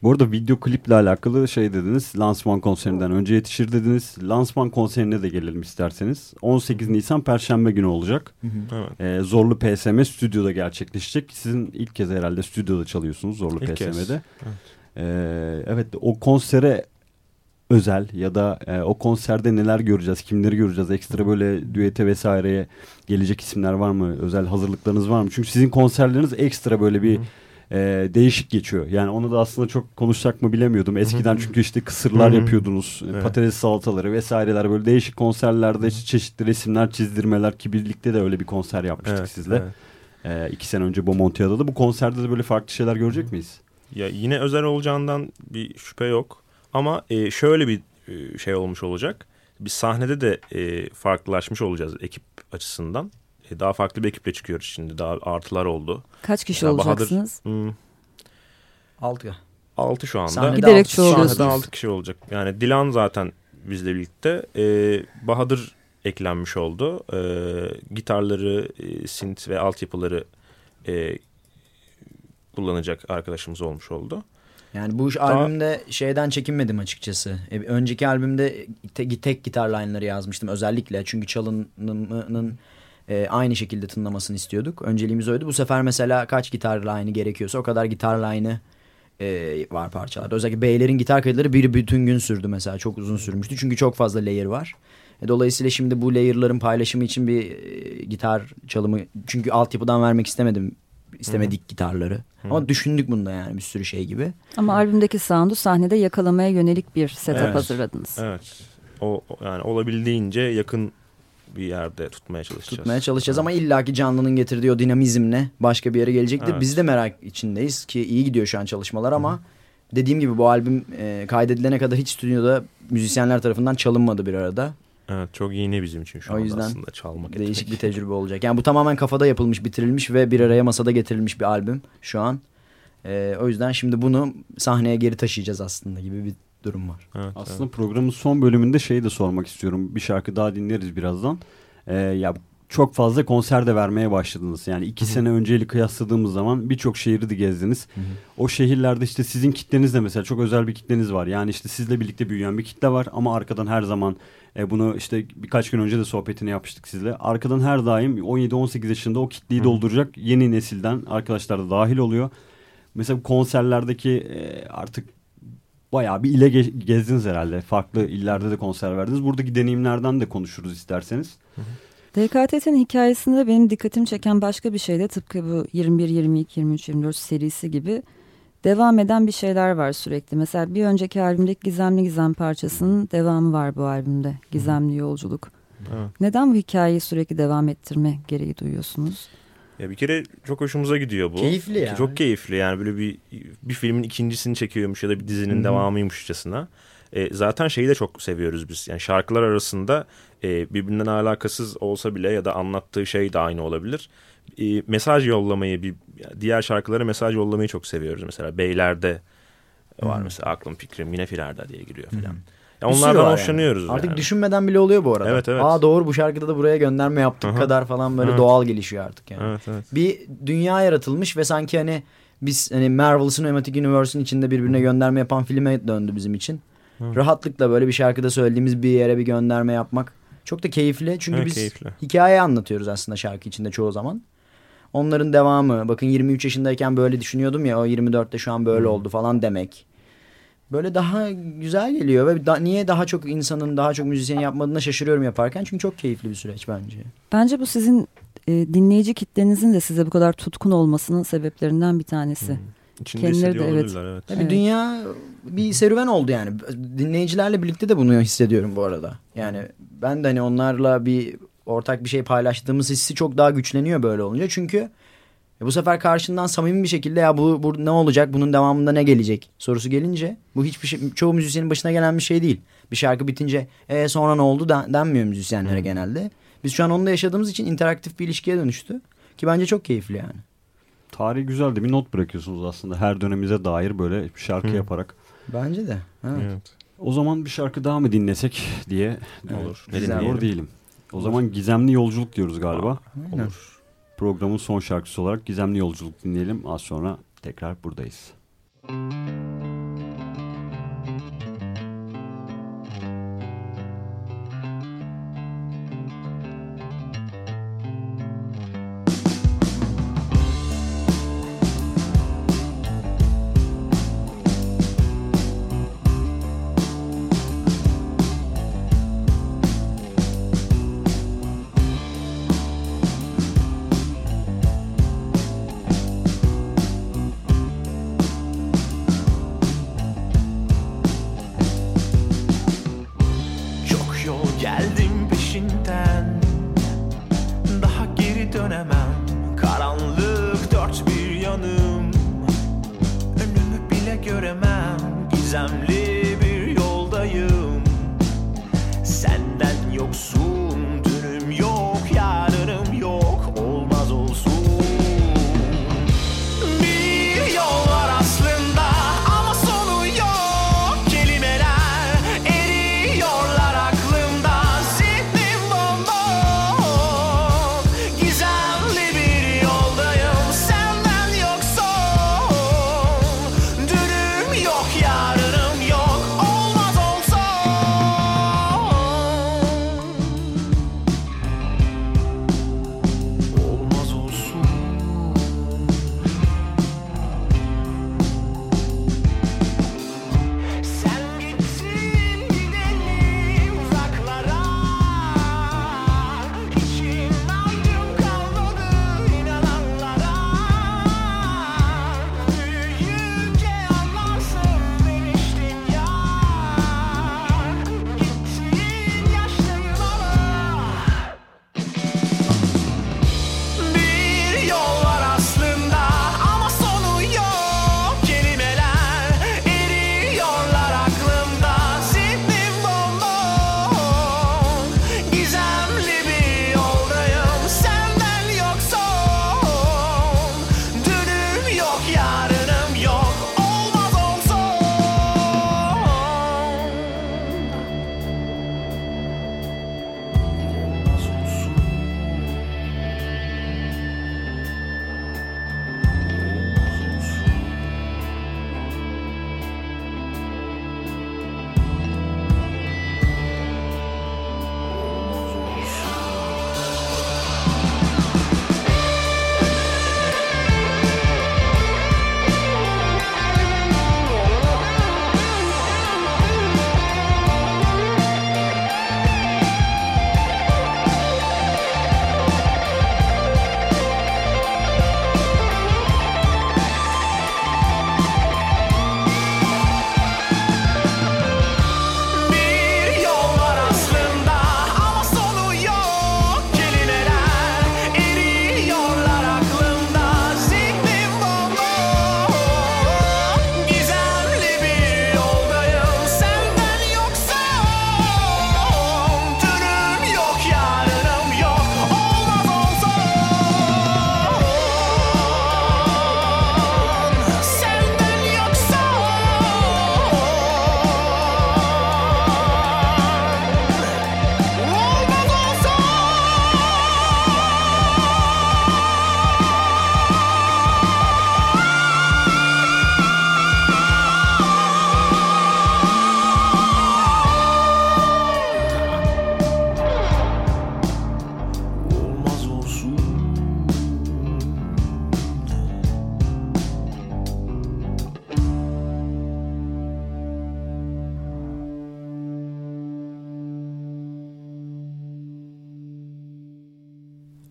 Bu arada video kliple alakalı şey dediniz. Lansman konserinden önce yetişir dediniz. Lansman konserine de gelelim isterseniz. 18 Nisan Perşembe günü olacak. Evet. Ee, Zorlu PSM stüdyoda gerçekleşecek. Sizin ilk kez herhalde stüdyoda çalıyorsunuz Zorlu İlk kez. PSM'de. Ee, evet o konsere özel ya da e, o konserde neler göreceğiz, kimleri göreceğiz, ekstra böyle düete vesaireye gelecek isimler var mı, özel hazırlıklarınız var mı? Çünkü sizin konserleriniz ekstra böyle bir e, değişik geçiyor. Yani onu da aslında çok konuşacak mı bilemiyordum. Eskiden çünkü işte kısırlar yapıyordunuz, Evet. patates salataları vesaireler böyle değişik konserlerde işte çeşitli resimler, çizdirmeler ki birlikte de öyle bir konser yapmıştık Evet, sizle. evet. E, iki sene önce Bomontia'da da bu konserde de böyle farklı şeyler görecek miyiz? Ya yine özel olacağından bir şüphe yok. Ama e, şöyle bir e, şey olmuş olacak. Biz sahnede de e, farklılaşmış olacağız ekip açısından. E, daha farklı bir ekiple çıkıyoruz şimdi. Daha artılar oldu. Kaç kişi Bahadır- olacaksınız? Hmm, Altı. 6 şu anda. Sahnede Giderek altı kişi çoğalıyorsunuz. Sahnede 6 kişi olacak. Yani Dilan zaten bizle birlikte. E, Bahadır eklenmiş oldu. E, gitarları, e, synth ve altyapıları e, kullanacak arkadaşımız olmuş oldu. Yani bu iş albümde şeyden çekinmedim açıkçası. E, önceki albümde te- tek gitar line'ları yazmıştım özellikle. Çünkü çalınımının e, aynı şekilde tınlamasını istiyorduk. Önceliğimiz oydu. Bu sefer mesela kaç gitar line'ı gerekiyorsa o kadar gitar line'ı e, var parçalarda. Özellikle Beyler'in gitar kayıtları bir bütün gün sürdü mesela. Çok uzun sürmüştü. Çünkü çok fazla layer var. E, dolayısıyla şimdi bu layer'ların paylaşımı için bir e, gitar çalımı çünkü altyapıdan vermek istemedim istemedik gitarları. Ama düşündük bunda yani bir sürü şey gibi. Ama albümdeki sound'u sahnede yakalamaya yönelik bir setup Evet. hazırladınız. Evet. O- yani olabildiğince yakın bir yerde tutmaya çalışacağız. Tutmaya çalışacağız ama illaki canlının getirdiği o dinamizmle başka bir yere gelecektir. Evet. Biz de merak içindeyiz ki iyi gidiyor şu an çalışmalar ama dediğim gibi bu albüm e, kaydedilene kadar hiç stüdyoda müzisyenler tarafından çalınmadı bir arada. Evet çok yeni bizim için şu O yüzden aslında çalmak Değişik etmek. bir tecrübe olacak. Yani bu tamamen kafada yapılmış, bitirilmiş ve bir araya masada getirilmiş bir albüm şu an. E, o yüzden şimdi bunu sahneye geri taşıyacağız aslında gibi bir durum var. Evet, Aslında programın son bölümünde şeyi de sormak istiyorum. Bir şarkı daha dinleriz birazdan. Ee, ya çok fazla konser de vermeye başladınız. Yani iki sene önceyle kıyasladığımız zaman birçok şehri de gezdiniz. O şehirlerde işte sizin kitleniz de mesela çok özel bir kitleniz var. Yani işte sizle birlikte büyüyen bir kitle var ama arkadan her zaman e, bunu işte birkaç gün önce de sohbetini yapmıştık sizle. Arkadan her daim 17-18 yaşında o kitleyi dolduracak yeni nesilden arkadaşlar da dahil oluyor. Mesela konserlerdeki e, artık bayağı bir ile ge- gezdiniz herhalde. Farklı illerde de konser verdiniz. Buradaki deneyimlerden de konuşuruz isterseniz. DKT'nin hikayesinde benim dikkatimi çeken başka bir şey de tıpkı bu 21, 22, 23, 24 serisi gibi devam eden bir şeyler var sürekli. Mesela bir önceki albümdeki Gizemli Gizem parçasının devamı var bu albümde. Gizemli Yolculuk. Evet. Neden bu hikayeyi sürekli devam ettirme gereği duyuyorsunuz? Ya bir kere çok hoşumuza gidiyor bu. Keyifli ya. Çok keyifli yani böyle bir bir filmin ikincisini çekiyormuş ya da bir dizinin devamıymışçasına. E, zaten şeyi de çok seviyoruz biz. Yani şarkılar arasında e, birbirinden alakasız olsa bile ya da anlattığı şey de aynı olabilir. E, mesaj yollamayı, bir diğer şarkılara mesaj yollamayı çok seviyoruz. Mesela Beyler'de var mesela aklım fikrim yine firarda diye giriyor falan. Ya Bir sürü onlardan var yani. hoşlanıyoruz. Artık yani. düşünmeden bile oluyor bu arada. Evet, evet. Aa doğru bu şarkıda da buraya gönderme yaptık Aha. kadar falan böyle Evet. doğal gelişiyor artık yani. Evet evet. Bir dünya yaratılmış ve sanki hani biz hani Marvel Cinematic Universe'ın içinde birbirine gönderme yapan filme döndü bizim için. Rahatlıkla böyle bir şarkıda söylediğimiz bir yere bir gönderme yapmak çok da keyifli. Çünkü Evet, biz keyifli. hikaye anlatıyoruz aslında şarkı içinde çoğu zaman. Onların devamı bakın 23 yaşındayken böyle düşünüyordum ya o 24'te şu an böyle oldu falan demek. Böyle daha güzel geliyor ve da- niye daha çok insanın daha çok müzisyen yapmadığına şaşırıyorum yaparken. Çünkü çok keyifli bir süreç bence. Bence bu sizin e, dinleyici kitlenizin de size bu kadar tutkun olmasının sebeplerinden bir tanesi. İçinde Kendileri de evet. evet. Ya Evet. Bir dünya bir serüven oldu yani. Dinleyicilerle birlikte de bunu hissediyorum bu arada. Yani ben de hani onlarla bir ortak bir şey paylaştığımız hissi çok daha güçleniyor böyle olunca. Çünkü e, bu sefer karşından samimi bir şekilde ya bu, bu ne olacak bunun devamında ne gelecek sorusu gelince bu hiçbir şey çoğu müzisyenin başına gelen bir şey değil. Bir şarkı bitince e, sonra ne oldu den- denmiyor müzisyenlere genelde. Biz şu an onunla yaşadığımız için interaktif bir ilişkiye dönüştü. Ki bence çok keyifli yani. Tarih güzeldi. Bir not bırakıyorsunuz aslında her dönemimize dair böyle bir şarkı Hı. yaparak. Bence de. Ha. Evet. O zaman bir şarkı daha mı dinlesek diye Olur. ne Güzel. dinliyor değilim. O zaman Gizemli Yolculuk diyoruz galiba. Aynen. Olur. Programın son şarkısı olarak Gizemli Yolculuk dinleyelim. Az sonra tekrar buradayız. Çok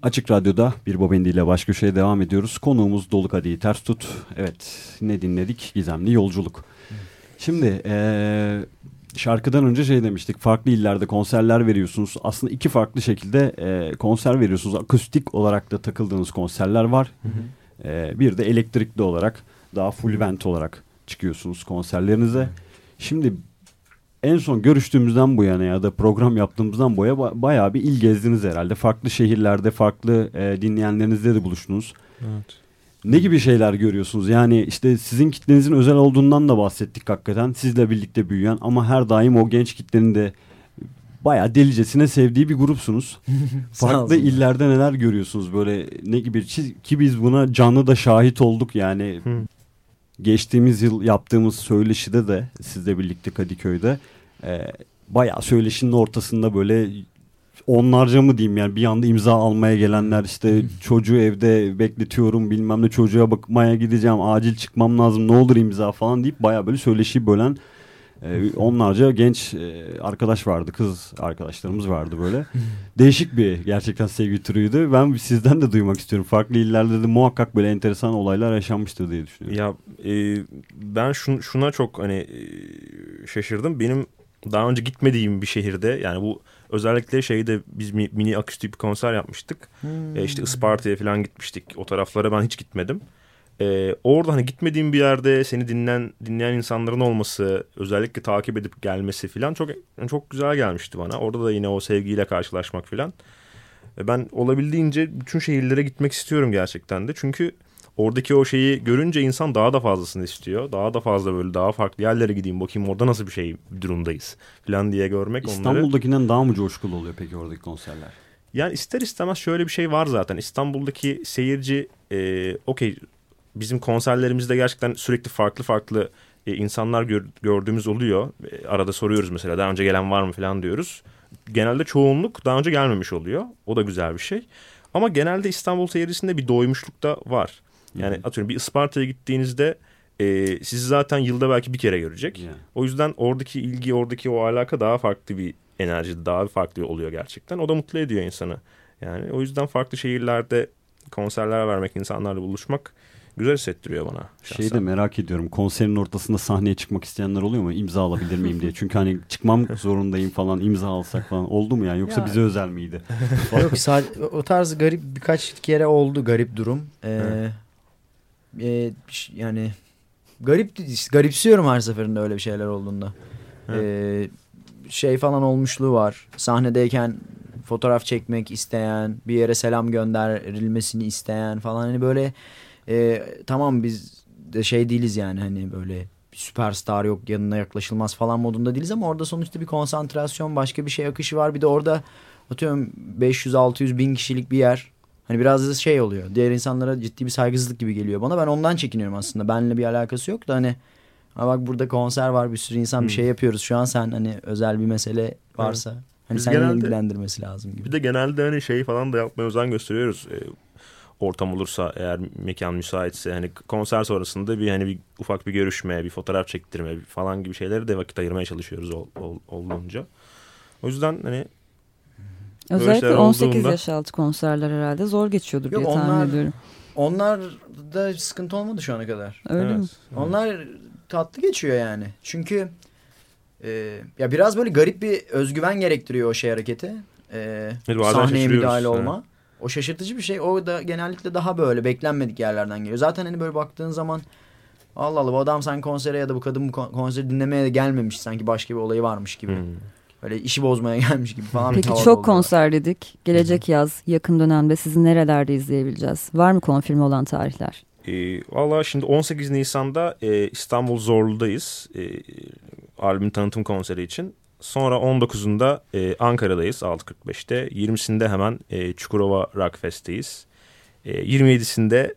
Açık Radyo'da bir Bobendi ile baş köşeye devam ediyoruz. Konuğumuz Dolu Kadehi Ters Tut. Evet ne dinledik? Gizemli Yolculuk. Şimdi ee, şarkıdan önce şey demiştik. Farklı illerde konserler veriyorsunuz. Aslında iki farklı şekilde e, konser veriyorsunuz. Akustik olarak da takıldığınız konserler var. E, bir de elektrikli olarak daha full band olarak çıkıyorsunuz konserlerinize. Şimdi en son görüştüğümüzden bu yana ya da program yaptığımızdan boya ba bayağı bir il gezdiniz herhalde. Farklı şehirlerde, farklı e, dinleyenlerinizle de buluştunuz. Evet. Ne gibi şeyler görüyorsunuz? Yani işte sizin kitlenizin özel olduğundan da bahsettik hakikaten. Sizle birlikte büyüyen ama her daim o genç kitlenin de bayağı delicesine sevdiği bir grupsunuz. Farklı illerde neler görüyorsunuz böyle ne gibi ki biz buna canlı da şahit olduk yani. Hı. Geçtiğimiz yıl yaptığımız söyleşide de sizle birlikte Kadıköy'de e, bayağı söyleşinin ortasında böyle onlarca mı diyeyim yani bir anda imza almaya gelenler işte çocuğu evde bekletiyorum bilmem ne çocuğa bakmaya gideceğim acil çıkmam lazım ne olur imza falan deyip bayağı böyle söyleşiyi bölen e, onlarca genç e, arkadaş vardı kız arkadaşlarımız vardı böyle değişik bir gerçekten sevgi türüydü ben sizden de duymak istiyorum farklı illerde de muhakkak böyle enteresan olaylar yaşanmıştır diye düşünüyorum. Ya e, ben şun, şuna çok hani e, şaşırdım. Benim daha önce gitmediğim bir şehirde yani bu özellikle şeyde biz mi- mini akustik bir konser yapmıştık. E, işte Isparta'ya falan gitmiştik. O taraflara ben hiç gitmedim. E, orada hani gitmediğim bir yerde seni dinleyen dinleyen insanların olması, özellikle takip edip gelmesi falan çok çok güzel gelmişti bana. Orada da yine o sevgiyle karşılaşmak falan. E, ben olabildiğince bütün şehirlere gitmek istiyorum gerçekten de. Çünkü oradaki o şeyi görünce insan daha da fazlasını istiyor. Daha da fazla böyle daha farklı yerlere gideyim bakayım orada nasıl bir şey bir durumdayız falan diye görmek onları. İstanbul'dakinden daha mı coşkulu oluyor peki oradaki konserler? Yani ister istemez şöyle bir şey var zaten. İstanbul'daki seyirci e, okey bizim konserlerimizde gerçekten sürekli farklı farklı e, insanlar gör- gördüğümüz oluyor. E, arada soruyoruz mesela daha önce gelen var mı falan diyoruz. Genelde çoğunluk daha önce gelmemiş oluyor. O da güzel bir şey. Ama genelde İstanbul seyircisinde bir doymuşluk da var. Yani atıyorum bir Isparta'ya gittiğinizde e, sizi zaten yılda belki bir kere görecek. Yani. O yüzden oradaki ilgi, oradaki o alaka daha farklı bir enerji, daha farklı oluyor gerçekten. O da mutlu ediyor insanı. Yani o yüzden farklı şehirlerde konserler vermek, insanlarla buluşmak güzel hissettiriyor bana. şahsen. Şeyi de merak ediyorum. Konserin ortasında sahneye çıkmak isteyenler oluyor mu? İmza alabilir miyim diye. Çünkü hani çıkmam zorundayım falan imza alsak falan. Oldu mu yani? Yoksa Ya- bize özel miydi? Yok sadece o tarz garip birkaç kere oldu garip durum. Ee, e, yani garip garipsiyorum her seferinde öyle bir şeyler olduğunda. Ee, şey falan olmuşluğu var. Sahnedeyken fotoğraf çekmek isteyen, bir yere selam gönderilmesini isteyen falan hani böyle e, tamam biz de şey değiliz yani hani böyle süperstar yok yanına yaklaşılmaz falan modunda değiliz ama orada sonuçta bir konsantrasyon başka bir şey akışı var. Bir de orada atıyorum 500-600 bin kişilik bir yer. Hani biraz da şey oluyor. Diğer insanlara ciddi bir saygısızlık gibi geliyor bana. Ben ondan çekiniyorum aslında. Benimle bir alakası yok da hani ha bak burada konser var bir sürü insan bir şey yapıyoruz. Şu an sen hani özel bir mesele varsa hani Biz seni genelde- ilgilendirmesi lazım gibi. Bir de genelde hani şey falan da yapmaya özen gösteriyoruz. Ee, ortam olursa eğer mekan müsaitse hani konser sonrasında bir hani bir ufak bir görüşme, bir fotoğraf çektirme falan gibi şeyleri de vakit ayırmaya çalışıyoruz ol, ol- olduğunca. O yüzden hani Özellikle şeyler 18 olduğunda- yaş altı konserler herhalde zor geçiyordur Yok, diye tahmin onlar- ediyorum. Onlar da sıkıntı olmadı şu ana kadar. Öyle mi? evet. Onlar tatlı geçiyor yani. Çünkü e, ya biraz böyle garip bir özgüven gerektiriyor o şey hareketi. E, Evet, sahneye müdahale Evet. O şaşırtıcı bir şey. O da genellikle daha böyle beklenmedik yerlerden geliyor. Zaten hani böyle baktığın zaman Allah Allah bu adam sen konsere ya da bu kadın bu kon- konseri dinlemeye de gelmemiş. Sanki başka bir olayı varmış gibi. Hmm. Böyle işi bozmaya gelmiş gibi falan. Peki çok oluyor. konser dedik. Gelecek yaz yakın dönemde sizi nerelerde izleyebileceğiz? Var mı konfirme olan tarihler? E, Valla şimdi 18 Nisan'da e, İstanbul Zorlu'dayız. E, albüm tanıtım konseri için. Sonra 19'unda e, Ankara'dayız 6.45'te. 20'sinde hemen e, Çukurova Rock Fest'teyiz. E, 27'sinde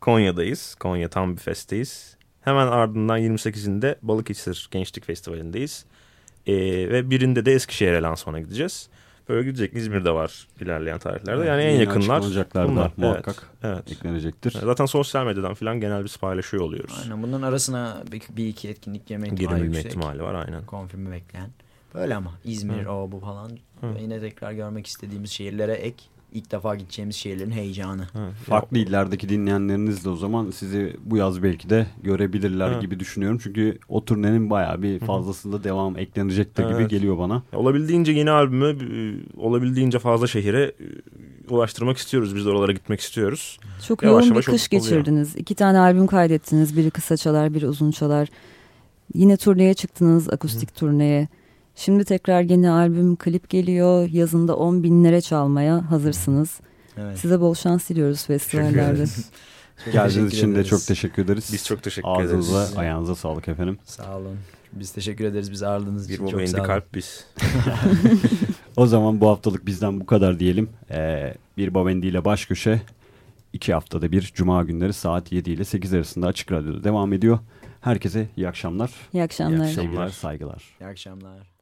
Konya'dayız. Konya tam bir festteyiz. Hemen ardından 28'inde Balıkesir Gençlik Festivali'ndeyiz. E, ve birinde de Eskişehir'e lansmana gideceğiz. Böyle gidecek İzmir'de var ilerleyen tarihlerde. Yani en Yeni yakınlar bunlar. muhakkak Evet, evet. eklenecektir. Zaten sosyal medyadan falan genel biz paylaşıyor oluyoruz. Aynen bunların arasına bir, bir iki etkinlik yeme ihtimali Girebilme yüksek. ihtimali var aynen. konfirmi bekleyen. Böyle ama İzmir Hı. o bu falan. Hı. Yine tekrar görmek istediğimiz şehirlere ek ilk defa gideceğimiz şehirlerin heyecanı. Ha, Farklı illerdeki dinleyenleriniz de o zaman sizi bu yaz belki de görebilirler Evet. gibi düşünüyorum. Çünkü o turnenin bayağı bir fazlasında devam eklenecek de gibi Evet. geliyor bana. Olabildiğince yeni albümü e, olabildiğince fazla şehire e, ulaştırmak istiyoruz. Biz de oralara gitmek istiyoruz. Çok Yavaş yoğun bir yavaş kış oluyor. geçirdiniz. İki tane albüm kaydettiniz. Biri kısa çalar, biri uzun çalar. Yine turneye çıktınız, akustik turneye. Şimdi tekrar yeni albüm, klip geliyor. Yazında 10 binlere çalmaya hazırsınız. Evet. Size bol şans diliyoruz festivallerde. Geldiğiniz için de çok teşekkür ederiz. Biz çok teşekkür Ağzınıza, ederiz. ayağınıza sağlık efendim. Sağ olun. Biz teşekkür ederiz. Biz ağırladığınız Bir için baba çok indi sağ olun. kalp biz. O zaman bu haftalık bizden bu kadar diyelim. Ee, bir Bavendi ile baş köşe iki haftada bir Cuma günleri saat 7 ile 8 arasında Açık Radyo'da devam ediyor. Herkese iyi akşamlar. İyi akşamlar. İyi akşamlar. Sevgiler, saygılar. İyi akşamlar.